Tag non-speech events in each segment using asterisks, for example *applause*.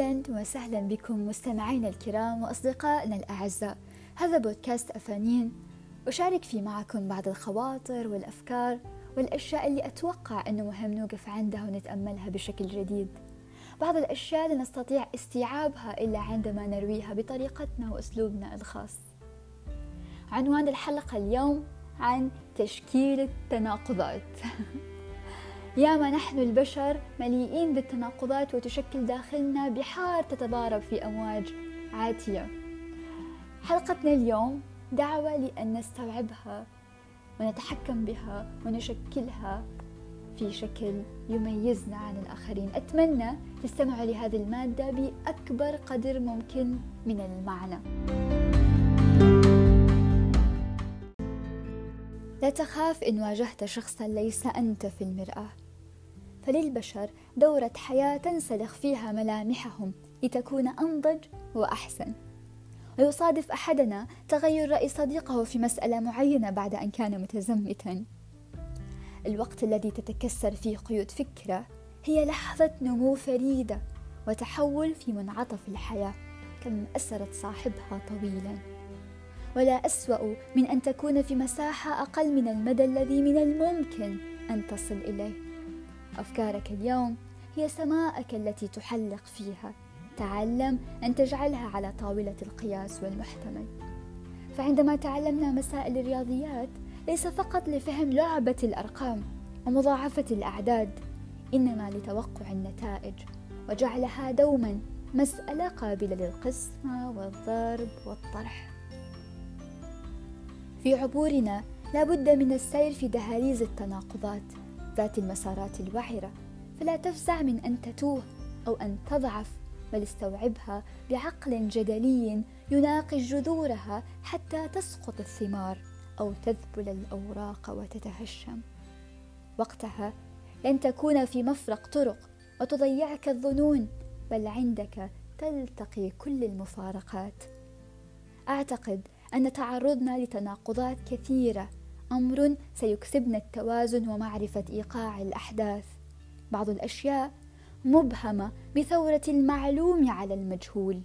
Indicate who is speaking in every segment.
Speaker 1: أهلا وسهلا بكم مستمعينا الكرام وأصدقائنا الأعزاء. هذا بودكاست أفانين. أشارك فيه معكم بعض الخواطر والأفكار والأشياء اللي أتوقع أنه مهم نوقف عندها ونتأملها بشكل جديد. بعض الأشياء لا نستطيع استيعابها إلا عندما نرويها بطريقتنا وأسلوبنا الخاص. عنوان الحلقة اليوم عن تشكيل التناقضات. *laughs* ياما نحن البشر مليئين بالتناقضات وتشكل داخلنا بحار تتضارب في أمواج عاتية. حلقتنا اليوم دعوة لأن نستوعبها ونتحكم بها ونشكلها في شكل يميزنا عن الآخرين. أتمنى تستمعوا لهذه المادة بأكبر قدر ممكن من المعنى. لا تخاف إن واجهت شخصا ليس أنت في المرآة. فللبشر دورة حياة تنسلخ فيها ملامحهم لتكون أنضج وأحسن. ويصادف أحدنا تغير رأي صديقه في مسألة معينة بعد أن كان متزمتا. الوقت الذي تتكسر فيه قيود فكرة هي لحظة نمو فريدة وتحول في منعطف الحياة كم أسرت صاحبها طويلا. ولا أسوأ من أن تكون في مساحة أقل من المدى الذي من الممكن أن تصل إليه. أفكارك اليوم هي سماءك التي تحلق فيها. تعلم أن تجعلها على طاولة القياس والمحتمل. فعندما تعلمنا مسائل الرياضيات ليس فقط لفهم لعبة الأرقام ومضاعفة الأعداد إنما لتوقع النتائج وجعلها دوما مسألة قابلة للقسمة والضرب والطرح. في عبورنا لا بد من السير في دهاليز التناقضات ذات المسارات الوعرة فلا تفزع من أن تتوه أو أن تضعف بل استوعبها بعقل جدلي يناقش جذورها حتى تسقط الثمار أو تذبل الأوراق وتتهشم. وقتها لن تكون في مفرق طرق وتضيعك الظنون بل عندك تلتقي كل المفارقات. أعتقد أن تعرضنا لتناقضات كثيرة أمر سيكسبنا التوازن ومعرفة إيقاع الأحداث. بعض الأشياء مبهمة بثورة المعلوم على المجهول.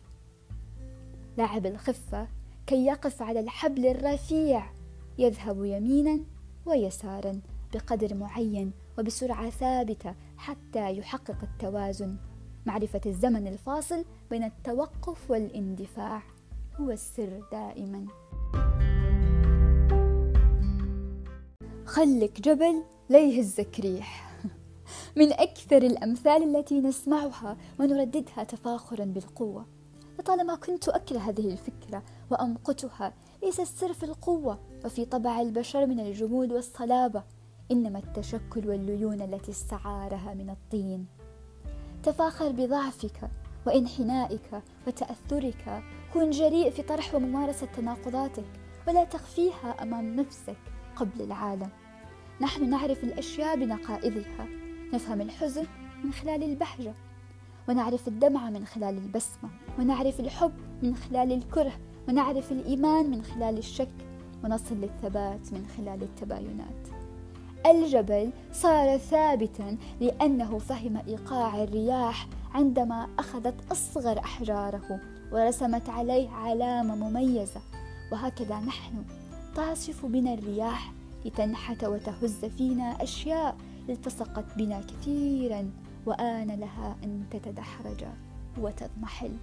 Speaker 1: لاعب الخفة كي يقف على الحبل الرفيع يذهب يمينا ويسارا بقدر معين وبسرعة ثابتة حتى يحقق التوازن. معرفة الزمن الفاصل بين التوقف والاندفاع هو السر دائما. خلك جبل لا يهزك ريح. *laughs* من أكثر الأمثال التي نسمعها ونرددها تفاخرا بالقوة. لطالما كنت أكره هذه الفكرة وأمقتها ليس السر في القوة وفي طبع البشر من الجمود والصلابة إنما التشكل والليون التي استعارها من الطين. تفاخر بضعفك وانحنائك وتأثرك. كن جريء في طرح وممارسة تناقضاتك ولا تخفيها أمام نفسك قبل العالم. نحن نعرف الأشياء بنقائضها نفهم الحزن من خلال البهجة ونعرف الدمعة من خلال البسمة ونعرف الحب من خلال الكره ونعرف الإيمان من خلال الشك ونصل للثبات من خلال التباينات. الجبل صار ثابتا لأنه فهم إيقاع الرياح عندما أخذت أصغر أحجاره ورسمت عليه علامة مميزة وهكذا نحن. تعصف بنا الرياح لتنحت وتهز فينا أشياء التصقت بنا كثيرا وآن لها أن تتدحرج وتضمحل.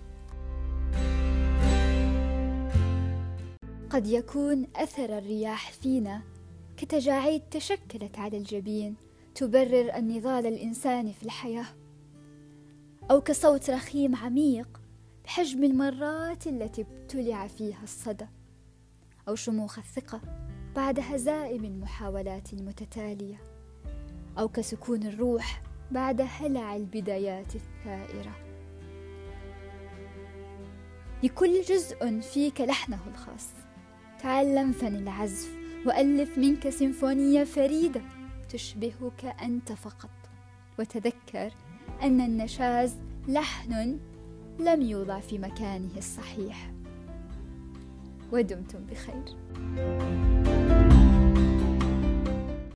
Speaker 1: قد يكون أثر الرياح فينا كتجاعيد تشكلت على الجبين تبرر النضال الإنساني في الحياة. أو كصوت رخيم عميق بحجم المرات التي ابتلع فيها الصدى. أو شموخ الثقة بعد هزائم المحاولات المتتالية أو كسكون الروح بعد هلع البدايات الثائرة. لكل جزء فيك لحنه الخاص. تعلم فن العزف وألف منك سيمفونية فريدة تشبهك أنت فقط. وتذكر أن النشاز لحن لم يوضع في مكانه الصحيح. ودمتم بخير.